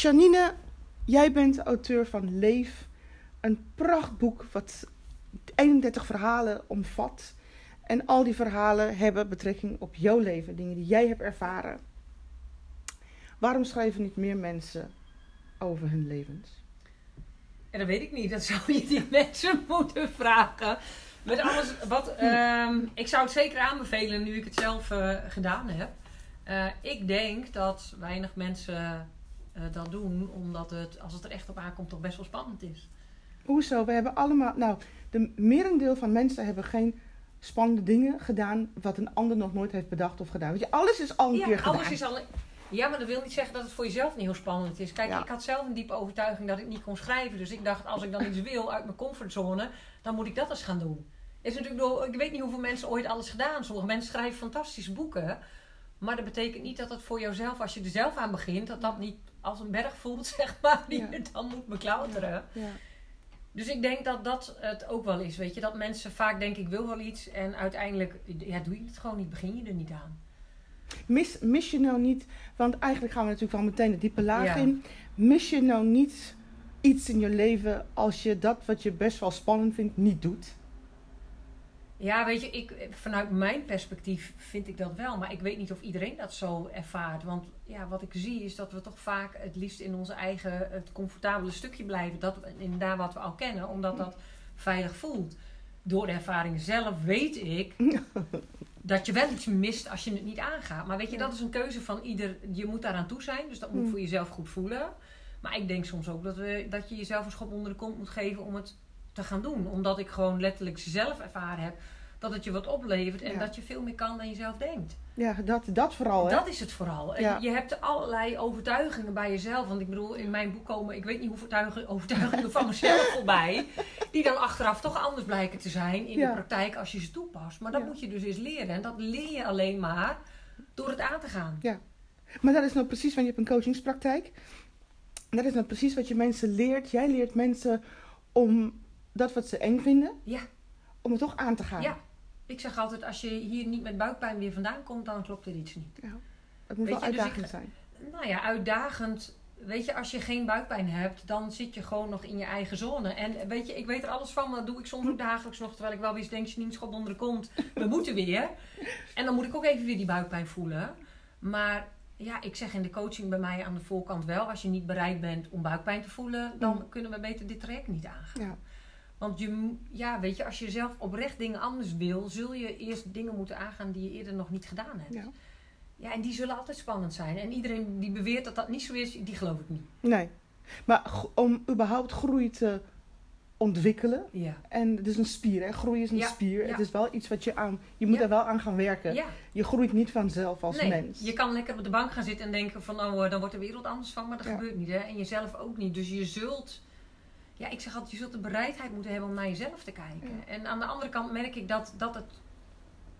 Janine, jij bent auteur van Leef. Een prachtboek wat 31 verhalen omvat. En al die verhalen hebben betrekking op jouw leven, dingen die jij hebt ervaren. Waarom schrijven niet meer mensen over hun levens? En dat weet ik niet. Dat zou je die mensen moeten vragen. Met alles wat. ehm, ik zou het zeker aanbevelen nu ik het zelf eh, gedaan heb. Eh, ik denk dat weinig mensen eh, dat doen, omdat het, als het er echt op aankomt, toch best wel spannend is. Hoezo? We hebben allemaal. Nou, de merendeel van mensen hebben geen spannende dingen gedaan. wat een ander nog nooit heeft bedacht of gedaan. Weet je, alles is al een keer gedaan. alles is al. Ja, maar dat wil niet zeggen dat het voor jezelf niet heel spannend is. Kijk, Ja. ik had zelf een diepe overtuiging dat ik niet kon schrijven. Dus ik dacht, als ik dan iets wil uit mijn comfortzone, dan moet ik dat eens gaan doen. Is natuurlijk door, ik weet niet hoeveel mensen ooit alles gedaan. Sommige mensen schrijven fantastische boeken. Maar dat betekent niet dat het voor jouzelf, als je er zelf aan begint, dat dat niet als een berg voelt, zeg maar, die je dan moet beklauteren. Ja. Dus ik denk dat dat het ook wel is, weet je. Dat mensen vaak denken, ik wil wel iets. En uiteindelijk, ja, doe je het gewoon niet, begin je er niet aan. Mis, mis je nou niet, want eigenlijk gaan we natuurlijk wel meteen de diepe laag Ja. in. Mis je nou niet iets in je leven als je dat wat je best wel spannend vindt niet doet? Ja, weet je, ik, vanuit mijn perspectief vind ik dat wel. Maar ik weet niet of iedereen dat zo ervaart. Want ja, wat ik zie is dat we toch vaak het liefst in onze eigen, het comfortabele stukje blijven. Dat, inderdaad wat we al kennen, omdat dat veilig voelt. Door de ervaring zelf weet ik dat je wel iets mist als je het niet aangaat. Maar weet je, dat is een keuze van ieder. Je moet daaraan toe zijn, dus dat moet Mm. voor jezelf goed voelen. Maar ik denk soms ook dat, we, dat je jezelf een schop onder de kont moet geven om het te gaan doen. Omdat ik gewoon letterlijk zelf ervaren heb dat het je wat oplevert en Ja. dat je veel meer kan dan je zelf denkt. Ja, dat, dat vooral. Hè? Dat is het vooral. Ja. Je hebt allerlei overtuigingen bij jezelf. Want ik bedoel, in mijn boek komen, ik weet niet hoeveel overtuigingen van mezelf voorbij. Die dan achteraf toch anders blijken te zijn in Ja. de praktijk als je ze toepast. Maar dat Ja. moet je dus eens leren. En dat leer je alleen maar door het aan te gaan. Maar dat is nou precies, want je hebt een coachingspraktijk. Dat is nou precies wat je mensen leert. Jij leert mensen om dat wat ze eng vinden, Ja, om het toch aan te gaan. ja. Ik zeg altijd, als je hier niet met buikpijn weer vandaan komt, dan klopt er iets niet. Het moet Weet wel je, dus uitdagend ik- zijn. Nou ja, uitdagend. Weet je, als je geen buikpijn hebt, dan zit je gewoon nog in je eigen zone. En weet je, ik weet er alles van, maar dat doe ik soms ook dagelijks nog. Terwijl ik wel weer denk, je niet schop onder de kont. We moeten weer. En dan moet ik ook even weer die buikpijn voelen. Maar ja, ik zeg in de coaching bij mij aan de voorkant wel. Als je niet bereid bent om buikpijn te voelen, dan Mm. kunnen we beter dit traject niet aangaan. Ja. Want je, ja, weet je, als je zelf oprecht dingen anders wil, zul je eerst dingen moeten aangaan die je eerder nog niet gedaan hebt. Ja. Ja, en die zullen altijd spannend zijn. En iedereen die beweert dat dat niet zo is, die geloof ik niet. Nee. Maar om überhaupt groei te ontwikkelen. Ja. En het is een spier, hè? Groei is een Ja, spier. ja. Het is wel iets wat je aan. Je moet Ja. er wel aan gaan werken. ja. Je groeit niet vanzelf als nee, mens. je kan lekker op de bank gaan zitten en denken van, oh, eh, dan wordt de wereld anders van. Maar dat gebeurt niet, hè. En jezelf ook niet. Dus je zult, ja, ik zeg altijd, je zult de bereidheid moeten hebben om naar jezelf te kijken. Ja. En aan de andere kant merk ik dat, dat het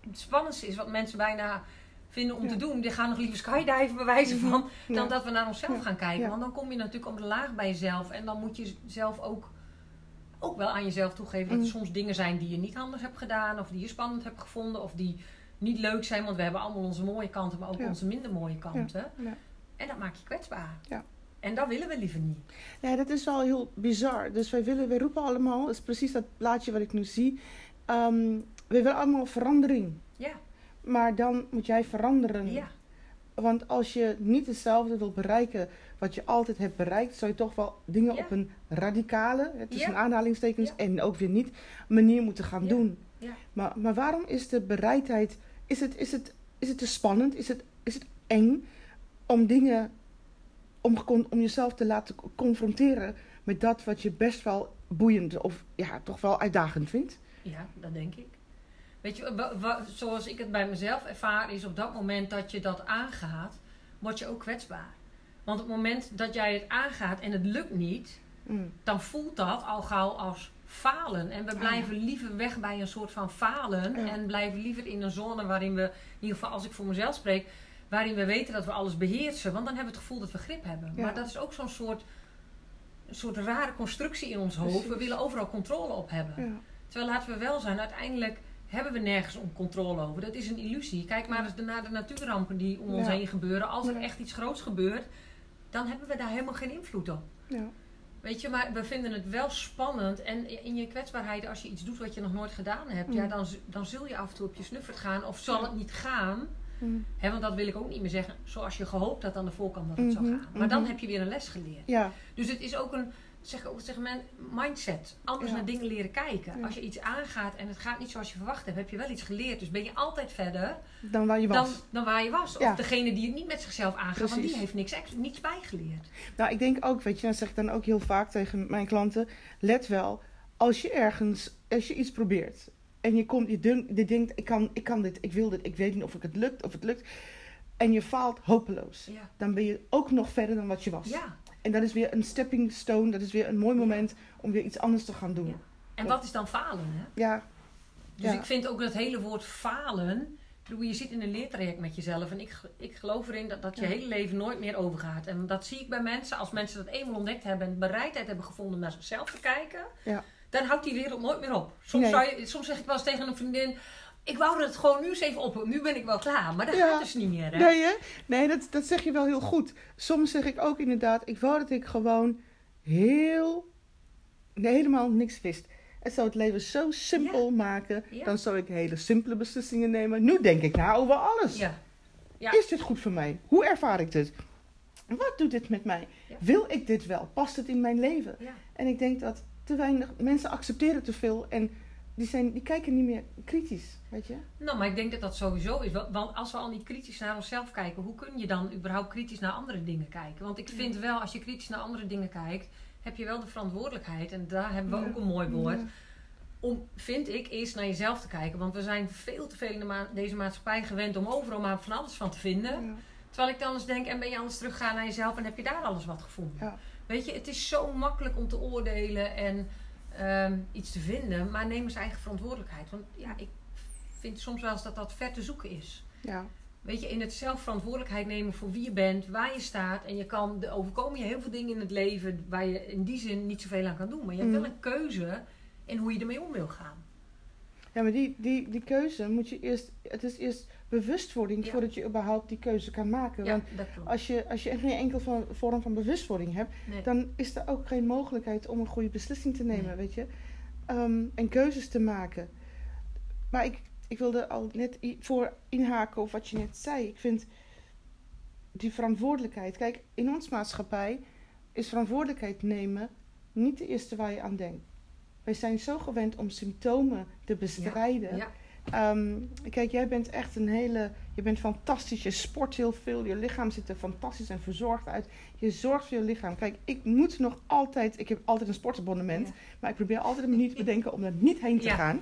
het spannendste is wat mensen bijna vinden om Ja. te doen. Die gaan nog liever skydiven bij wijze van, dan dat we naar onszelf gaan kijken. Want dan kom je natuurlijk op de laag bij jezelf. En dan moet je zelf ook, ook wel aan jezelf toegeven dat er Mm. soms dingen zijn die je niet anders hebt gedaan. Of die je spannend hebt gevonden. Of die niet leuk zijn. Want we hebben allemaal onze mooie kanten, maar ook onze minder mooie kanten. Ja. En dat maakt je kwetsbaar. Ja. En dat willen we liever niet. Ja, dat is wel heel bizar. Dus wij willen, wij roepen allemaal, dat is precies dat plaatje wat ik nu zie. Ehm we willen allemaal verandering. Ja, Maar dan moet jij veranderen. ja, Want als je niet hetzelfde wilt bereiken wat je altijd hebt bereikt, zou je toch wel dingen Ja. op een radicale, tussen Ja. aanhalingstekens Ja. en ook weer niet, manier moeten gaan doen. Ja. Maar, maar waarom is de bereidheid, is het, is het, is het te spannend, is het, is het eng om dingen, om, om jezelf te laten co- confronteren met dat wat je best wel boeiend of ja, toch wel uitdagend vindt? ja, dat denk ik. Weet je, zoals ik het bij mezelf ervaar, is op dat moment dat je dat aangaat, word je ook kwetsbaar. Want op het moment dat jij het aangaat en het lukt niet, Mm. dan voelt dat al gauw als falen. En we Ah, blijven liever weg bij een soort van falen. Ja. En blijven liever in een zone waarin we, in ieder geval als ik voor mezelf spreek, waarin we weten dat we alles beheersen. Want dan hebben we het gevoel dat we grip hebben. Ja. Maar dat is ook zo'n soort, een soort rare constructie in ons hoofd. We willen overal controle op hebben. Ja. Terwijl laten we wel zijn, uiteindelijk hebben we nergens om controle over. Dat is een illusie. Kijk maar eens naar de natuurrampen die om ons heen gebeuren. Als er echt iets groots gebeurt, dan hebben we daar helemaal geen invloed op. Ja. Weet je, maar we vinden het wel spannend. En in je kwetsbaarheid, als je iets doet wat je nog nooit gedaan hebt, Mm. ja, dan, dan zul je af en toe op je snuffert gaan. Of zal het niet gaan. Mm. Want dat wil ik ook niet meer zeggen. Zoals je gehoopt had aan de voorkant dat het Mhm, zou gaan. Maar dan mhm. heb je weer een les geleerd. ja. Dus het is ook een, zeg, ook, zeg maar, mindset. Anders Ja. naar dingen leren kijken. Ja. Als je iets aangaat en het gaat niet zoals je verwacht hebt, heb je wel iets geleerd. Dus ben je altijd verder Dan waar je was. dan, dan waar je was. Of degene die het niet met zichzelf aangaat, want die heeft niks, niets bijgeleerd. Nou, ik denk ook, weet je, dat zeg ik dan ook heel vaak tegen mijn klanten. Let wel, als je ergens, als je iets probeert en je komt, je, dun- je denkt, ik kan, ik kan dit, ik wil dit, ik weet niet of ik het lukt, of het lukt. En je faalt hopeloos. Ja. Dan ben je ook nog verder dan wat je was. ja. En dat is weer een stepping stone, dat is weer een mooi moment om weer iets anders te gaan doen. En wat is dan falen? Hè? Ja, Dus ik vind ook dat hele woord falen. Je zit in een leertraject met jezelf. En ik, ik geloof erin dat, dat je hele leven nooit meer overgaat. En dat zie ik bij mensen. Als mensen dat eenmaal ontdekt hebben en bereidheid hebben gevonden naar zichzelf te kijken. Ja. Dan houdt die wereld nooit meer op. Soms, Nee. zou je, soms zeg ik wel eens tegen een vriendin. Ik wou dat het gewoon nu eens even op. Nu ben ik wel klaar. Maar dat Ja. gaat dus niet meer. Hè? Nee, hè? nee dat, dat zeg je wel heel goed. Soms zeg ik ook inderdaad, ik wou dat ik gewoon heel, nee, helemaal niks wist. En zou het leven zo simpel maken, Ja. dan zou ik hele simpele beslissingen nemen. Nu denk ik na over alles. Ja. Ja. Is dit goed voor mij? Hoe ervaar ik dit? Wat doet dit met mij? Wil ik dit wel? Past het in mijn leven? En ik denk dat te weinig mensen accepteren te veel en die, zijn, die kijken niet meer kritisch, weet je? Nou, maar ik denk dat dat sowieso is. Wa- Want als we al niet kritisch naar onszelf kijken, hoe kun je dan überhaupt kritisch naar andere dingen kijken? Want ik vind wel, als je kritisch naar andere dingen kijkt, heb je wel de verantwoordelijkheid. En daar hebben we Ja. ook een mooi woord. Ja. Om, vind ik, eerst naar jezelf te kijken. Want we zijn veel te veel in de ma- deze maatschappij gewend om overal maar van alles van te vinden. Ja. Terwijl ik dan eens denk, en ben je anders teruggaan naar jezelf en heb je daar alles wat gevonden? Weet je, het is zo makkelijk om te oordelen en ehm, iets te vinden, maar neem eens eigen verantwoordelijkheid. Want ja, ik vind soms wel eens dat dat ver te zoeken is. Ja. Weet je, in het zelf verantwoordelijkheid nemen voor wie je bent, waar je staat. En je kan, er overkomen je heel veel dingen in het leven waar je in die zin niet zoveel aan kan doen. Maar je hebt Mm. wel een keuze in hoe je ermee om wil gaan. Ja, maar die, die, die keuze moet je eerst. Het is eerst bewustwording Ja. voordat je überhaupt die keuze kan maken. Ja, Want dat klopt. als je, als je geen enkele van, vorm van bewustwording hebt, Nee. dan is er ook geen mogelijkheid om een goede beslissing te nemen, Nee. weet je. Ehm, en keuzes te maken. Maar ik, ik wilde al net voor inhaken op wat je net zei. Ik vind die verantwoordelijkheid. Kijk, in ons maatschappij is verantwoordelijkheid nemen niet de eerste waar je aan denkt. Wij zijn zo gewend om symptomen te bestrijden. Ja, Ehm, kijk, jij bent echt een hele. Je bent fantastisch. Je sport heel veel. Je lichaam ziet er fantastisch en verzorgd uit. Je zorgt voor je lichaam. Kijk, ik moet nog altijd. Ik heb altijd een sportabonnement. Ja. Maar ik probeer altijd een manier te bedenken om er niet heen te gaan.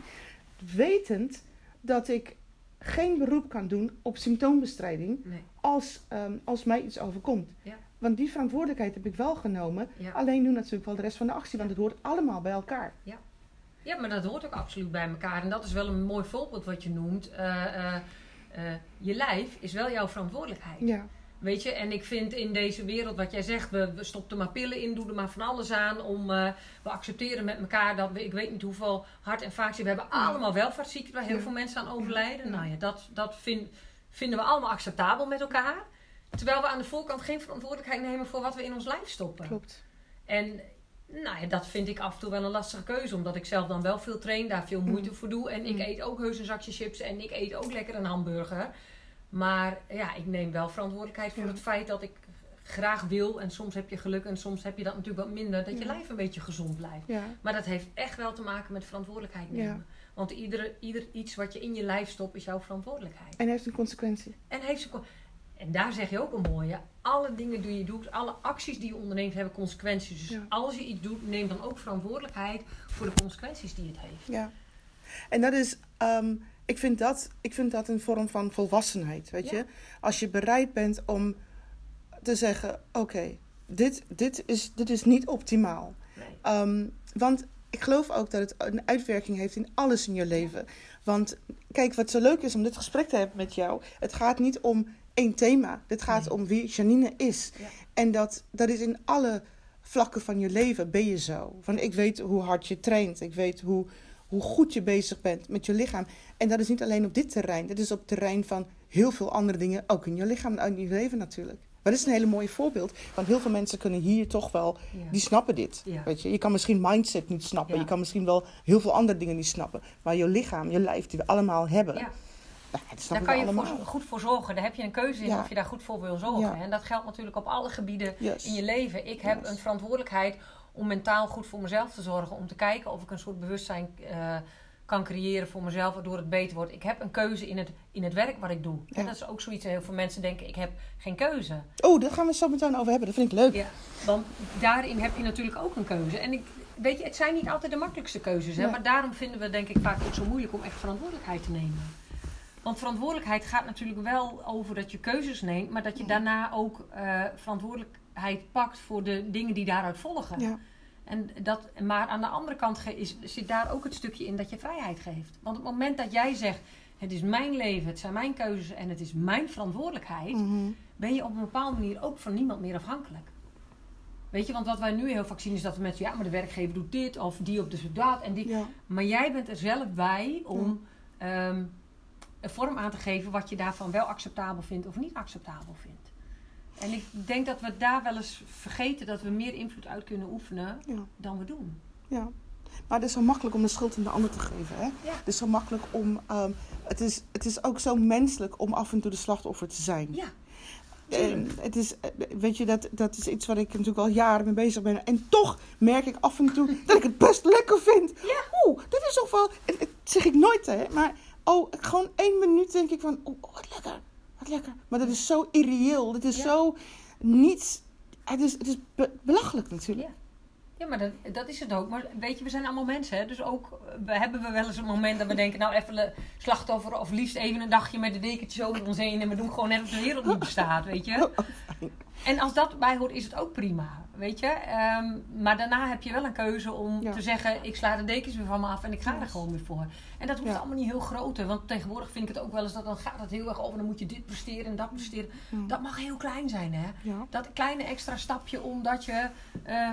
Wetend dat ik geen beroep kan doen op symptoombestrijding nee. als, ehm, als mij iets overkomt. Ja. Want die verantwoordelijkheid heb ik wel genomen. Ja. Alleen doe natuurlijk wel de rest van de actie, want het hoort allemaal bij elkaar. Ja, maar dat hoort ook absoluut bij elkaar. En dat is wel een mooi voorbeeld wat je noemt. Eh, eh, eh, je lijf is wel jouw verantwoordelijkheid. Ja, Weet je, en ik vind in deze wereld wat jij zegt, we, we stoppen maar pillen in, doen er maar van alles aan. Om, we accepteren met elkaar dat we, ik weet niet hoeveel hart- en vaatziekten, we hebben Ja. allemaal welvaartsziekten waar heel Ja. veel mensen aan overlijden. Ja. Nou ja, dat, dat vind, vinden we allemaal acceptabel met elkaar. Terwijl we aan de voorkant geen verantwoordelijkheid nemen voor wat we in ons lijf stoppen. klopt. En nou ja, dat vind ik af en toe wel een lastige keuze. Omdat ik zelf dan wel veel train, daar veel moeite Mm. voor doe. En ik Mm. eet ook heus een zakje chips en ik eet ook lekker een hamburger. Maar ja, ik neem wel verantwoordelijkheid voor Ja. het feit dat ik graag wil. En soms heb je geluk en soms heb je dat natuurlijk wat minder. Dat je Ja. lijf een beetje gezond blijft. Ja, Maar dat heeft echt wel te maken met verantwoordelijkheid Ja. nemen. Want iedere, ieder iets wat je in je lijf stopt is jouw verantwoordelijkheid. en heeft een consequentie. En, heeft ze, ko- en daar zeg je ook een mooie. Alle dingen die je doet, alle acties die je onderneemt hebben consequenties. Dus Ja. als je iets doet, neem dan ook verantwoordelijkheid voor de consequenties die het heeft. Ja. En dat is, ehm, ik, vind dat, ik vind dat een vorm van volwassenheid, weet Ja. je. Als je bereid bent om te zeggen, oké, dit, dit, is, dit is niet optimaal. Nee. Ehm, want ik geloof ook dat het een uitwerking heeft in alles in je leven. Want kijk, wat zo leuk is om dit gesprek te hebben met jou. Het gaat niet om één thema. Dit gaat Nee. om wie Janine is. Ja. En dat, dat is in alle vlakken van je leven ben je zo. Van ik weet hoe hard je traint. Ik weet hoe, hoe goed je bezig bent met je lichaam. En dat is niet alleen op dit terrein. Dat is op het terrein van heel veel andere dingen. Ook in je lichaam en in je leven natuurlijk. Maar dat is een hele mooie voorbeeld. Want heel veel mensen kunnen hier toch wel, Ja. die snappen dit. Ja. Weet je? je kan misschien mindset niet snappen. Ja. Je kan misschien wel heel veel andere dingen niet snappen. Maar je lichaam, je lijf, die we allemaal hebben. Nou, Daar kan je voor, goed voor zorgen. Daar heb je een keuze in Ja. of je daar goed voor wil zorgen. Ja. En dat geldt natuurlijk op alle gebieden Yes. in je leven. Ik heb Yes. een verantwoordelijkheid om mentaal goed voor mezelf te zorgen. Om te kijken of ik een soort bewustzijn eh, kan creëren voor mezelf, waardoor het beter wordt. Ik heb een keuze in het, in het werk wat ik doe. En dat is ook zoiets. Heel veel mensen denken: ik heb geen keuze. Oh, daar gaan we het zo meteen over hebben. Dat vind ik leuk. Ja, want daarin heb je natuurlijk ook een keuze. En ik, weet je, het zijn niet altijd de makkelijkste keuzes. Hè? Nee. Maar daarom vinden we denk ik vaak ook zo moeilijk om echt verantwoordelijkheid te nemen. Want verantwoordelijkheid gaat natuurlijk wel over dat je keuzes neemt, maar dat je daarna ook eh, verantwoordelijkheid pakt voor de dingen die daaruit volgen. Ja. En dat, maar aan de andere kant is, zit daar ook het stukje in dat je vrijheid geeft. Want op het moment dat jij zegt: het is mijn leven, het zijn mijn keuzes en het is mijn verantwoordelijkheid, Mhm. ben je op een bepaalde manier ook van niemand meer afhankelijk. Weet je, want wat wij nu heel vaak zien is dat de mensen, ja, maar de werkgever doet dit of die op de dat en die. Ja. Maar jij bent er zelf bij om ehm, een vorm aan te geven wat je daarvan wel acceptabel vindt of niet acceptabel vindt. En ik denk dat we daar wel eens vergeten dat we meer invloed uit kunnen oefenen Ja. dan we doen. Ja. Maar het is zo makkelijk om de schuld aan de ander te geven. Hè? Ja. Het is zo makkelijk om. ehm, het, is, het is ook zo menselijk om af en toe de slachtoffer te zijn. Ja, Ehm, het is, eh, weet je, dat, dat is iets waar ik natuurlijk al jaren mee bezig ben. En toch merk ik af en toe dat ik het best lekker vind. Oeh, dit is toch wel. en Dat zeg ik nooit, hè? Maar oh, gewoon één minuut denk ik van. Oeh, wat lekker. Wat lekker. Maar dat is zo irreëel. Het is Ja. zo niets. Het is, het is be- belachelijk natuurlijk. Ja. Ja, maar dat, dat is het ook. Maar weet je, we zijn allemaal mensen. Hè? Dus ook eh, we hebben we wel eens een moment dat we denken... nou, even een slachtoffer of liefst even een dagje met de dekentjes over ons heen... en we doen gewoon net of de wereld niet bestaat, weet je. Oh. En als dat bij hoort, is het ook prima, weet je. Ehm, maar daarna heb je wel een keuze om Ja. te zeggen... ik sla de dekens weer van me af en ik ga er gewoon weer voor. En dat hoeft Ja. allemaal niet heel groot, hè. Want tegenwoordig vind ik het ook wel eens dat dan gaat het heel erg over... dan moet je dit presteren en dat presteren. Ja. Dat mag heel klein zijn, hè. Dat kleine extra stapje omdat je eh,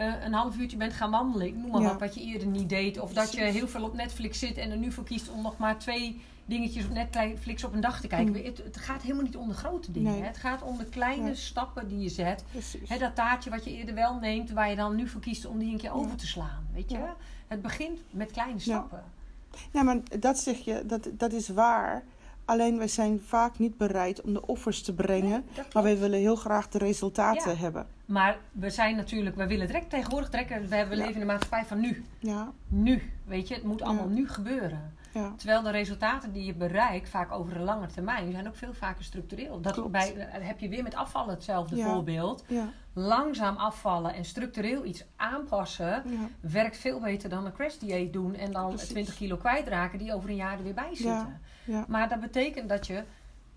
eh, een half uurtje bent gaan wandelen. Ik noem maar Ja. wat, wat je eerder niet deed. Of dat je heel veel op Netflix zit en er nu voor kiest om nog maar twee dingetjes op Netflix op een dag te kijken. Mm. Het, het gaat helemaal niet om de grote dingen. Nee. Het gaat om de kleine Ja. stappen die je zet. Hè, dat taartje wat je eerder wel neemt, waar je dan nu voor kiest om die een keer Ja. over te slaan. Weet je? Het begint met kleine stappen. Ja, maar dat zeg je, dat, dat is waar. Alleen wij zijn vaak niet bereid om de offers te brengen. Nee, maar wij willen heel graag de resultaten Ja. hebben. Maar we zijn natuurlijk, we willen direct tegenwoordig trekken. We Ja. leven in de maatschappij van nu. Ja, Nu, weet je, het moet allemaal nu gebeuren. ja. Terwijl de resultaten die je bereikt, vaak over een lange termijn, zijn ook veel vaker structureel. Dat bij, eh, heb je weer met afvallen hetzelfde Ja. voorbeeld. Ja, Langzaam afvallen en structureel iets aanpassen, werkt veel beter dan een crash dieet doen en dan Precies. 20 kilo kwijtraken die over een jaar er weer bij zitten. Ja. Maar dat betekent dat je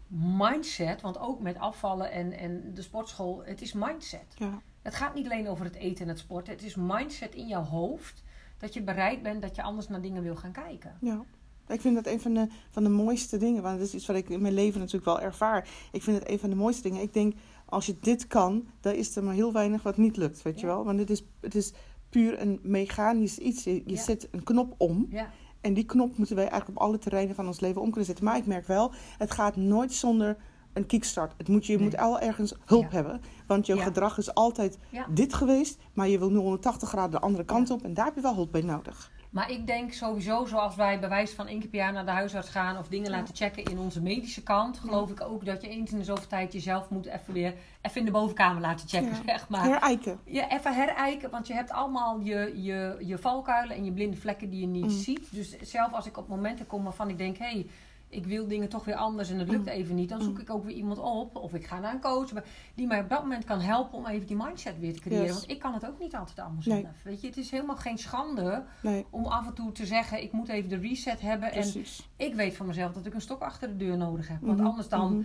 mindset, want ook met afvallen en, en de sportschool, het is mindset. ja. Het gaat niet alleen over het eten en het sporten. Het is mindset in jouw hoofd. Dat je bereid bent dat je anders naar dingen wil gaan kijken. ja. Ik vind dat een van de, van de mooiste dingen. Want het is iets wat ik in mijn leven natuurlijk wel ervaar. Ik vind het een van de mooiste dingen. Ik denk, als je dit kan, dan is er maar heel weinig wat niet lukt. Weet je wel? Want het is, het is puur een mechanisch iets. Je, je Ja. zet een knop om. Ja, En die knop moeten wij eigenlijk op alle terreinen van ons leven om kunnen zetten. Maar ik merk wel, het gaat nooit zonder een kickstart. Het moet, je Nee. moet al ergens hulp Ja. hebben. Want jouw Ja. gedrag is altijd ja. dit geweest. Maar je wil nu 180 graden de andere kant op. En daar heb je wel hulp bij nodig. Maar ik denk sowieso, zoals wij bij wijze van één keer per jaar naar de huisarts gaan of dingen laten checken in onze medische kant, geloof ik ook dat je eens in de zoveel tijd jezelf moet even weer even in de bovenkamer laten checken, zeg maar. Herijken. Ja, even herijken, want je hebt allemaal je, je, je valkuilen en je blinde vlekken die je niet Mm. ziet. Dus zelf als ik op momenten kom waarvan ik denk, hé, hey, ik wil dingen toch weer anders en het lukt Mm. even niet, dan zoek Mm. ik ook weer iemand op. Of ik ga naar een coach die mij op dat moment kan helpen om even die mindset weer te creëren. Yes. Want ik kan het ook niet altijd allemaal Nee. zelf. Weet je, het is helemaal geen schande Nee, om af en toe te zeggen, ik moet even de reset hebben. precies. En ik weet van mezelf dat ik een stok achter de deur nodig heb. Want Mhm, anders dan mhm.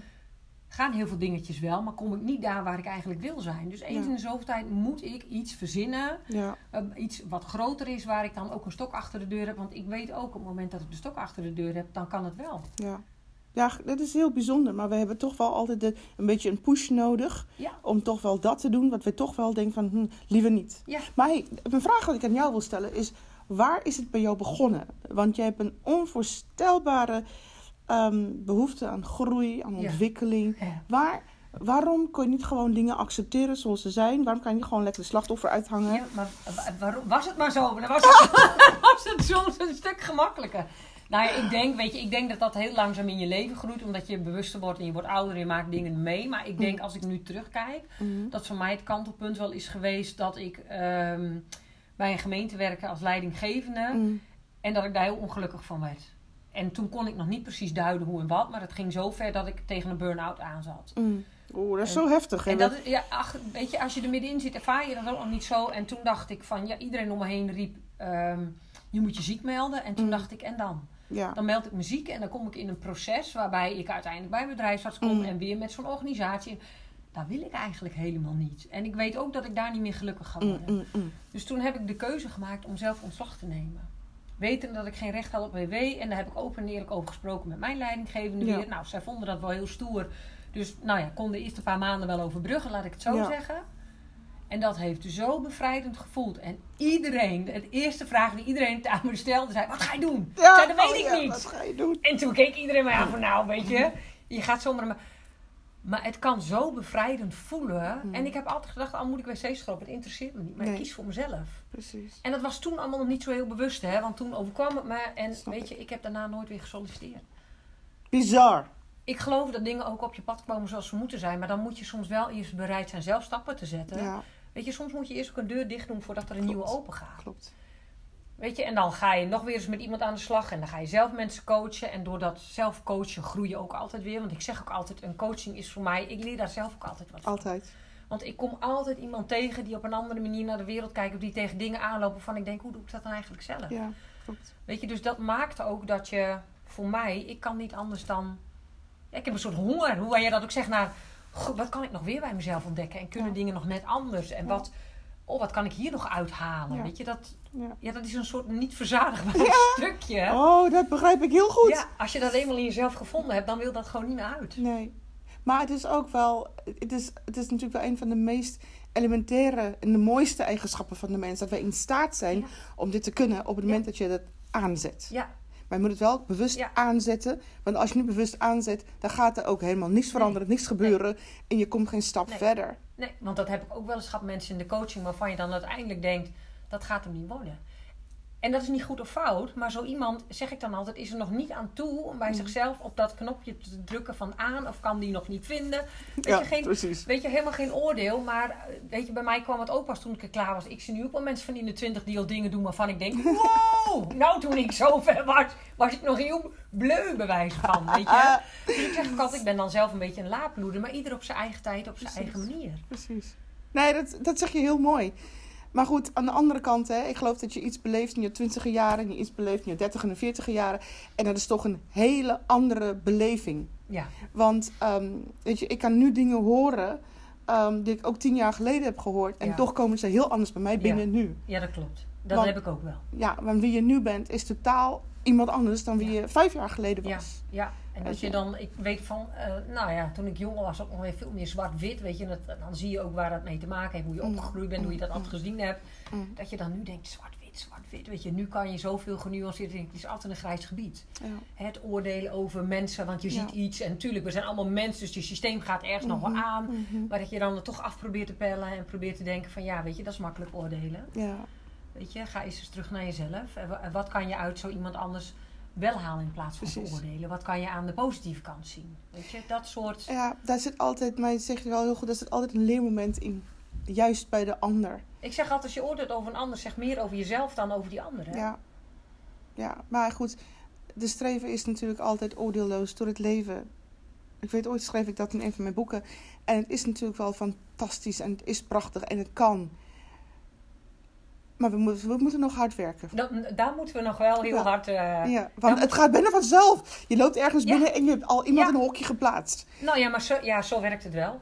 Gaan heel veel dingetjes wel, maar kom ik niet daar waar ik eigenlijk wil zijn. Dus eens Ja. in de zoveel tijd moet ik iets verzinnen. Ja, eh, iets wat groter is, waar ik dan ook een stok achter de deur heb. Want ik weet ook op het moment dat ik de stok achter de deur heb, dan kan het wel. ja. Ja, dat is heel bijzonder. Maar we hebben toch wel altijd de- een beetje een push nodig. Ja. Om toch wel dat te doen. Wat we toch wel denken van, hm, liever niet. Ja. Maar hey, een vraag wat ik aan jou wil stellen is... Waar is het bij jou begonnen? Want jij hebt een onvoorstelbare ehm, behoefte aan groei, aan ontwikkeling. Ja. Waar, Waarom kun je niet gewoon dingen accepteren zoals ze zijn? Waarom kan je niet gewoon lekker de slachtoffer uithangen? Ja, maar wa- waarom was het maar zo? Dan was het, was het soms een stuk gemakkelijker. Nou ja, ik denk, weet je, ik denk dat dat heel langzaam in je leven groeit, omdat je bewuster wordt en je wordt ouder en je maakt dingen mee. Maar ik denk, als ik nu terugkijk, Mhm. dat voor mij het kantelpunt wel is geweest dat ik ehm, bij een gemeente werkte als leidinggevende Mm. en dat ik daar heel ongelukkig van werd. En toen kon ik nog niet precies duiden hoe en wat, maar het ging zo ver dat ik tegen een burn-out aan zat. Mm. Oeh, dat is zo heftig. hè? En dat, ja, ach, weet je, als je er middenin zit, ervaar je dat ook nog niet zo. En toen dacht ik van, ja, iedereen om me heen riep, ehm, je moet je ziek melden. En toen Mm. dacht ik, en dan? ja. Dan meld ik me ziek en dan kom ik in een proces waarbij ik uiteindelijk bij een bedrijfsarts kom Mm. en weer met zo'n organisatie. Dat wil ik eigenlijk helemaal niet. En ik weet ook dat ik daar niet meer gelukkig ga Mm, worden. Dus toen heb ik de keuze gemaakt om zelf ontslag te nemen. Weten dat ik geen recht had op WW. En daar heb ik open en eerlijk over gesproken met mijn leidinggevende Ja. weer. Nou, zij vonden dat wel heel stoer. Dus nou ja, kon de eerste paar maanden wel overbruggen, laat ik het zo Ja. zeggen. En dat heeft zo bevrijdend gevoeld. En iedereen, de eerste vraag die iedereen aan me stelde, zei: Wat ga je doen? Ja, zei, dat weet oh ik ja, niet. Wat ga je doen? En toen keek iedereen mij aan van nou, weet je, je gaat zomaar... Maar, maar het kan zo bevrijdend voelen. Mm. En ik heb altijd gedacht, al moet ik wc's schroppen, het interesseert me niet. Maar Nee. ik kies voor mezelf. Precies. En dat was toen allemaal nog niet zo heel bewust, hè. Want toen overkwam het me en Snap weet je, ik heb daarna nooit weer gesolliciteerd. Bizar. Ik geloof dat dingen ook op je pad komen zoals ze moeten zijn. Maar dan moet je soms wel eerst bereid zijn zelf stappen te zetten. Ja, Weet je, soms moet je eerst ook een deur dicht doen voordat er een nieuwe open gaat. klopt. Weet je, en dan ga je nog weer eens met iemand aan de slag. En dan ga je zelf mensen coachen. En door dat zelf coachen groei je ook altijd weer. Want ik zeg ook altijd, een coaching is voor mij... Ik leer daar zelf ook altijd wat van. Altijd. Want ik kom altijd iemand tegen die op een andere manier naar de wereld kijkt. Of die tegen dingen aanlopen van ik denk, hoe doe ik dat dan eigenlijk zelf? Ja, klopt. Weet je, dus dat maakt ook dat je... Voor mij, ik kan niet anders dan... Ja, ik heb een soort honger. Hoe jij dat ook zegt naar... "Goh, wat kan ik nog weer bij mezelf ontdekken? En kunnen Ja. dingen nog net anders? En Ja. wat... Oh, wat kan ik hier nog uithalen? Weet je, dat, Ja. ja, dat is een soort niet verzadigbaar stukje. Oh, dat begrijp ik heel goed. Ja, als je dat eenmaal in jezelf gevonden hebt, dan wil dat gewoon niet meer uit. Nee. Maar het is ook wel, het is, het is natuurlijk wel een van de meest elementaire en de mooiste eigenschappen van de mens. Dat wij in staat zijn Ja. om dit te kunnen op het moment dat je dat aanzet. Ja, Maar je moet het wel bewust aanzetten. Want als je niet bewust aanzet, dan gaat er ook helemaal niets veranderen, niks gebeuren. En je komt geen stap Nee. verder. nee, want dat heb ik ook wel eens gehad mensen in de coaching waarvan je dan uiteindelijk denkt, dat gaat hem niet worden. En dat is niet goed of fout, maar zo iemand, zeg ik dan altijd, is er nog niet aan toe om bij Mm. zichzelf op dat knopje te drukken van aan of kan die nog niet vinden. Weet ja, je, geen, precies. Weet je, helemaal geen oordeel. Maar eh, weet je, bij mij kwam het ook pas toen ik er klaar was. Ik zie nu ook wel mensen van in de twintig die al dingen doen waarvan ik denk... Wow! Nou, toen ik zo ver was, was ik nog heel bleu bewijs van, weet je. Dus ik zeg ook altijd, ik ben dan zelf een beetje een laadbloeder. Maar ieder op zijn eigen tijd, op zijn Precies. eigen manier. Precies. Nee, dat, dat zeg je heel mooi. Maar goed, aan de andere kant, hè, ik geloof dat je iets beleeft in je twintiger jaren, en je iets beleeft in je dertig en veertiger jaren. En dat is toch een hele andere beleving. Ja, Want ehm, weet je, ik kan nu dingen horen ehm, die ik ook tien jaar geleden heb gehoord. En Ja. toch komen ze heel anders bij mij binnen nu. ja dat klopt. Dat Want- heb ik ook wel. Ja, want wie je nu bent is totaal iemand anders dan wie Ja. je vijf jaar geleden Ja, was. ja. En dat je dan, ik weet van, eh, nou ja, toen ik jonger was, ook nog weer veel meer zwart-wit, weet je. Dat, dan zie je ook waar dat mee te maken heeft, hoe je Mm. opgegroeid bent, hoe je dat altijd gezien hebt. Mm. Dat je dan nu denkt, zwart-wit, zwart-wit, weet je. Nu kan je zoveel genuanceerd denken, het is altijd een grijs gebied. Ja. Het oordelen over mensen, want je Ja. ziet iets. En natuurlijk, we zijn allemaal mensen, dus je systeem gaat ergens nog Mhm, wel aan. mhm. Maar dat je dan er toch af probeert te pellen en probeert te denken van, ja, weet je, dat is makkelijk oordelen. Ja, Weet je, ga eens eens terug naar jezelf. En wat kan je uit zo iemand anders wel halen in plaats van te Precies. oordelen? Wat kan je aan de positieve kant zien? Weet je, dat soort... ja, daar zit altijd, maar je zegt wel heel goed, daar zit altijd een leermoment in. Juist bij de ander. Ik zeg altijd, als je oordeelt over een ander, zeg meer over jezelf dan over die andere. Ja. ja, maar goed, de streven is natuurlijk altijd oordeelloos door het leven. Ik weet, ooit schreef ik dat in een van mijn boeken. En het is natuurlijk wel fantastisch en het is prachtig en het kan. Maar we moeten, we moeten nog hard werken. Dat, daar moeten we nog wel heel Ja. hard... eh, ja, want het gaat bijna vanzelf. Je loopt ergens Ja. binnen en je hebt al iemand in een hokje geplaatst. Nou ja, maar zo, ja, zo werkt het wel.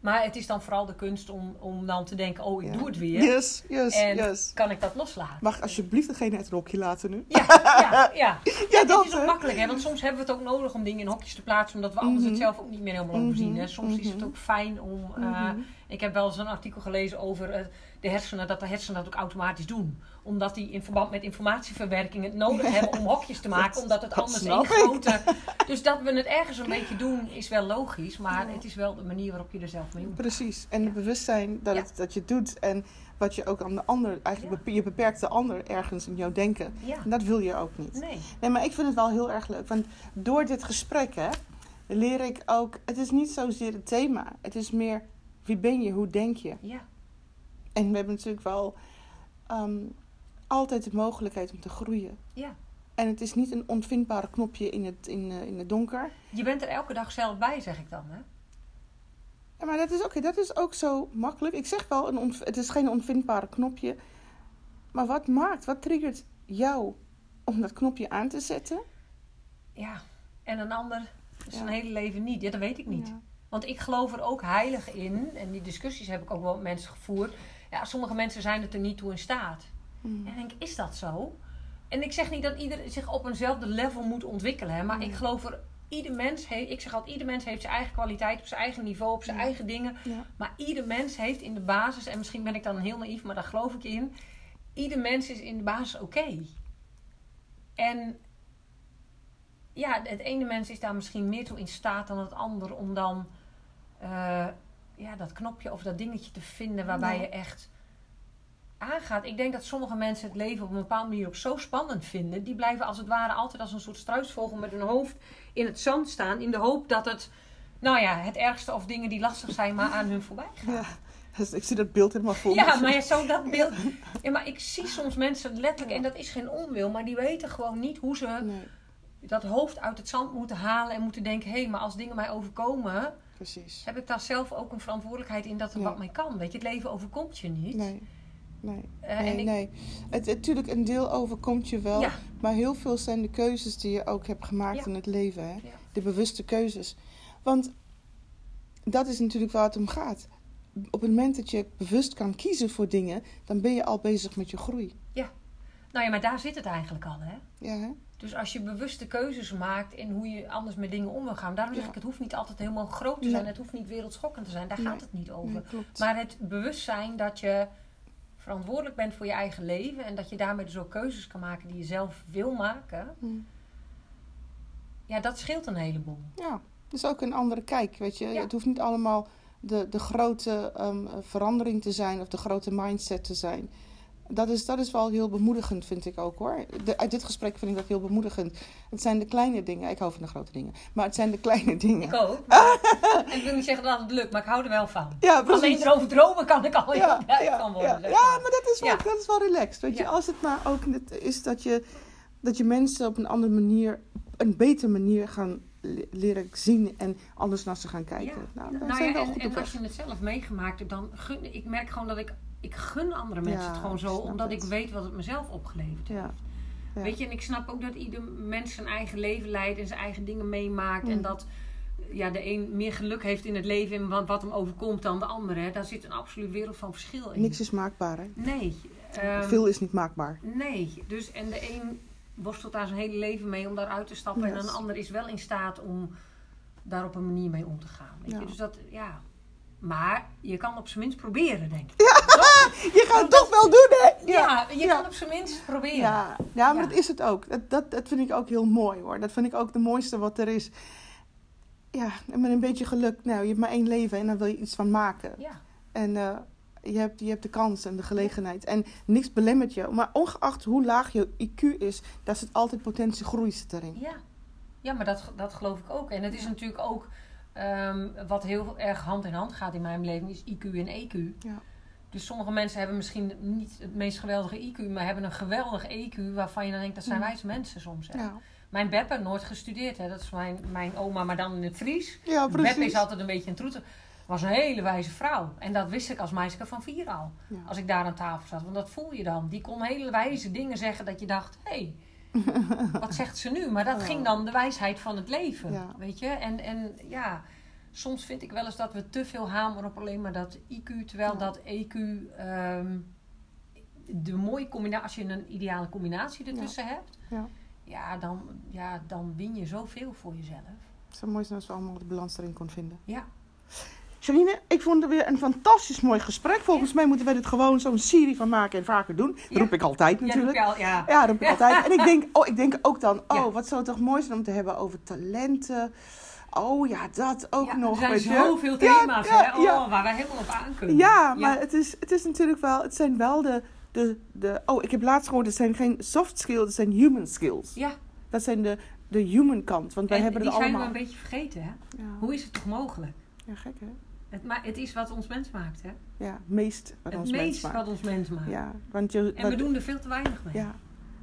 Maar het is dan vooral de kunst om, om dan te denken, oh, ik Ja. doe het weer. Yes, yes, en yes. kan ik dat loslaten? Mag alsjeblieft degene het hokje laten nu? Ja, ja, ja. Ja, dat is ook makkelijk, hè? want soms hebben we het ook nodig om dingen in hokjes te plaatsen, omdat we anders Mhm. het zelf ook niet meer helemaal overzien. Hè? Mhm, Soms is het mhm. ook fijn om. eh, Mhm. Ik heb wel eens een artikel gelezen over de hersenen, dat de hersenen dat ook automatisch doen. Omdat die in verband met informatieverwerking het nodig hebben om hokjes te maken, Dat- omdat het anders één grote. Dus dat we het ergens een beetje doen, is wel logisch, maar Ja. het is wel de manier waarop je er zelf mee omgaat. Precies. En het bewustzijn dat, het, dat je het doet en wat je ook aan de ander, eigenlijk je beperkt de ander ergens in jouw denken. Ja, En dat wil je ook niet. nee. Nee, maar ik vind het wel heel erg leuk. Want door dit gesprek hè, leer ik ook... Het is niet zozeer het thema. Het is meer wie ben je, hoe denk je. Ja, En we hebben natuurlijk wel ehm, altijd de mogelijkheid om te groeien. ja. En het is niet een onvindbare knopje in het, in, eh, in het donker. Je bent er elke dag zelf bij, zeg ik dan. Hè? Ja, maar dat is, oké, dat is ook zo makkelijk. Ik zeg wel, een het is geen onvindbare knopje. Maar wat maakt, wat triggert jou om dat knopje aan te zetten? Ja, en een ander zijn Ja. hele leven niet. Ja, dat weet ik niet. Ja. Want ik geloof er ook heilig in. En die discussies heb ik ook wel met mensen gevoerd. Ja, sommige mensen zijn het er niet toe in staat. Mm. En ik denk, is dat zo? En ik zeg niet dat ieder zich op eenzelfde level moet ontwikkelen. Hè, maar ik geloof er, ieder mens heeft, ik zeg altijd, ieder mens heeft zijn eigen kwaliteit op zijn eigen niveau, op zijn Ja. eigen dingen. Ja. Maar ieder mens heeft in de basis, en misschien ben ik dan heel naïef, maar daar geloof ik in. Ieder mens is in de basis oké. En ja, het ene mens is daar misschien meer toe in staat dan het ander om dan eh, ja, dat knopje of dat dingetje te vinden waarbij Ja. je echt aangaat. Ik denk dat sommige mensen het leven op een bepaalde manier ook zo spannend vinden. Die blijven als het ware altijd als een soort struisvogel met hun hoofd in het zand staan. In de hoop dat het, nou ja, het ergste of dingen die lastig zijn maar aan hun voorbij gaan. Ja, dus ik zie dat beeld helemaal voor Ja, me. maar ja, zo dat beeld. Ja, maar ik zie soms mensen letterlijk, en dat is geen onwil, maar die weten gewoon niet hoe ze Nee, dat hoofd uit het zand moeten halen en moeten denken: hé, maar als dingen mij overkomen, precies. heb ik daar zelf ook een verantwoordelijkheid in dat er Ja. wat mee kan. Weet je, het leven overkomt je niet. Nee, nee, Eh, nee. en ik- nee. Het, natuurlijk, een deel overkomt je wel. Ja. Maar heel veel zijn de keuzes die je ook hebt gemaakt Ja. in het leven. Hè? Ja. De bewuste keuzes. Want dat is natuurlijk waar het om gaat. Op het moment dat je bewust kan kiezen voor dingen, dan ben je al bezig met je groei. Nou ja, maar daar zit het eigenlijk al, hè? Ja, hè? Dus als je bewuste keuzes maakt in hoe je anders met dingen om wil gaan. Daarom zeg Ja. ik, het hoeft niet altijd helemaal groot te Nee. zijn. Het hoeft niet wereldschokkend te zijn. Daar Nee. gaat het niet over. Nee. Maar het bewustzijn dat je verantwoordelijk bent voor je eigen leven. En dat je daarmee dus ook keuzes kan maken die je zelf wil maken. Mm. Ja, dat scheelt een heleboel. Ja, dus ook een andere kijk, weet je. Ja. Het hoeft niet allemaal de, de grote ehm, verandering te zijn of de grote mindset te zijn. Dat is, dat is wel heel bemoedigend, vind ik ook hoor. De, uit dit gesprek vind ik dat heel bemoedigend. Het zijn de kleine dingen. Ik hou van de grote dingen. Maar het zijn de kleine dingen. Ik ook. Ik wil niet zeggen dat het lukt, maar ik hou er wel van. Ja. Alleen erover dromen kan ik al ja, ja, van worden. ja, ja, maar. dat is wel, dat is wel relaxed. Weet je, als het maar ook is dat je, dat je mensen op een andere manier, een betere manier gaan le- leren zien en anders naar ze gaan kijken. Nou, Nou zijn ja, we al en, goed en op als je het zelf meegemaakt hebt, dan gun ik merk gewoon dat ik ik gun andere mensen Ja, het gewoon zo, omdat het. ik weet wat het mezelf opgeleverd heeft. Ja. Weet je, en ik snap ook dat ieder mens zijn eigen leven leidt en zijn eigen dingen meemaakt. En Mm. dat ja, de een meer geluk heeft in het leven en wat, wat hem overkomt dan de andere. hè. Daar zit een absoluut wereld van verschil in. Niks is maakbaar, hè? Nee. ehm, Veel is niet maakbaar. Nee. Dus, en de een worstelt daar zijn hele leven mee om daaruit te stappen. En een ander is wel in staat om daar op een manier mee om te gaan. Weet Ja. je? Dus dat, ja. Maar je kan op zijn minst proberen, denk ik. Je gaat het toch wel doen, hè? Ja, je ja. kan op zijn minst proberen. Ja, ja maar Ja. dat is het ook. Dat, dat, dat vind ik ook heel mooi, hoor. Dat vind ik ook de mooiste wat er is. Ja, en met een beetje geluk. Nou, je hebt maar één leven en dan wil je iets van maken. Ja. En eh, je, hebt, je hebt de kans en de gelegenheid. En niks belemmert je. Maar ongeacht hoe laag je IQ is, daar zit altijd potentie groei zit erin. Ja, ja maar dat, dat geloof ik ook. En het is natuurlijk ook ehm, wat heel erg hand in hand gaat in mijn leven, is IQ en EQ. Ja. Dus sommige mensen hebben misschien niet het meest geweldige IQ, maar hebben een geweldig EQ waarvan je dan denkt dat zijn Mm. wijze mensen soms. Hè? Ja, Mijn Beppe, nooit gestudeerd, hè? dat is mijn, mijn oma, maar dan in het Fries. ja Beppe is altijd een beetje een troeter. Was een hele wijze vrouw. En dat wist ik als meisje van vier al. Ja. Als ik daar aan tafel zat. Want dat voel je dan. Die kon hele wijze dingen zeggen dat je dacht... Hé, hey, wat zegt ze nu? Maar dat Ja. ging dan de wijsheid van het leven. Ja. Weet je? En, en ja... soms vind ik wel eens dat we te veel hameren op alleen maar dat IQ. Terwijl Ja. dat EQ ehm, de mooie combinatie, als je een ideale combinatie ertussen hebt, Ja. ja, dan, ja, dan win je zoveel voor jezelf. Het zou mooi als we allemaal de balans erin konden vinden. Ja, Janine, ik vond het weer een fantastisch mooi gesprek. Volgens mij moeten we dit gewoon zo'n serie van maken en vaker doen. Dat Ja. roep ik altijd ja, natuurlijk. ik al, ja. Ja, dat roep ik altijd. En ik denk, oh, ik denk ook dan, oh, Ja. wat zou het toch mooi zijn om te hebben over talenten. Oh ja, dat ook Ja, nog. er zijn zoveel Ja, thema's ja, hè? Oh, ja. waar we helemaal op aan kunnen. Ja, maar Het, is, het is natuurlijk wel, het zijn wel de, de, de, oh, ik heb laatst gehoord, het zijn geen soft skills, het zijn human skills. Ja, Dat zijn de, de human kant, want wij en hebben die het zijn allemaal. we een beetje vergeten, hè? Ja. Hoe is het toch mogelijk? ja, gek hè? Het, maar het is wat ons mens maakt, hè? Ja, meest wat het ons meest mens maakt. wat ons mens maakt. Ja, want je, En we doen er veel te weinig mee. Ja,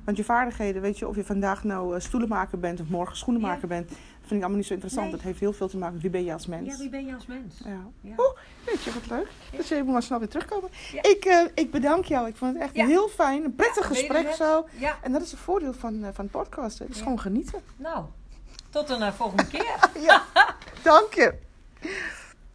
want je vaardigheden, weet je, of je vandaag nou eh, stoelenmaker bent of morgen schoenenmaker bent, dat vind ik allemaal niet zo interessant. Nee. Dat heeft heel veel te maken met wie ben je als mens. Ja, wie ben je als mens? Ja. Ja. Oeh, weet je wat leuk. Ja. Dus je moet maar snel weer terugkomen. Ja. Ik, eh, ik bedank jou. Ik vond het echt Ja. heel fijn. Een prettig Ja, gesprek zo. Ja, En dat is het voordeel van, eh, van podcasten. Het is Ja. gewoon genieten. nou, tot een volgende keer. Ja, dank je.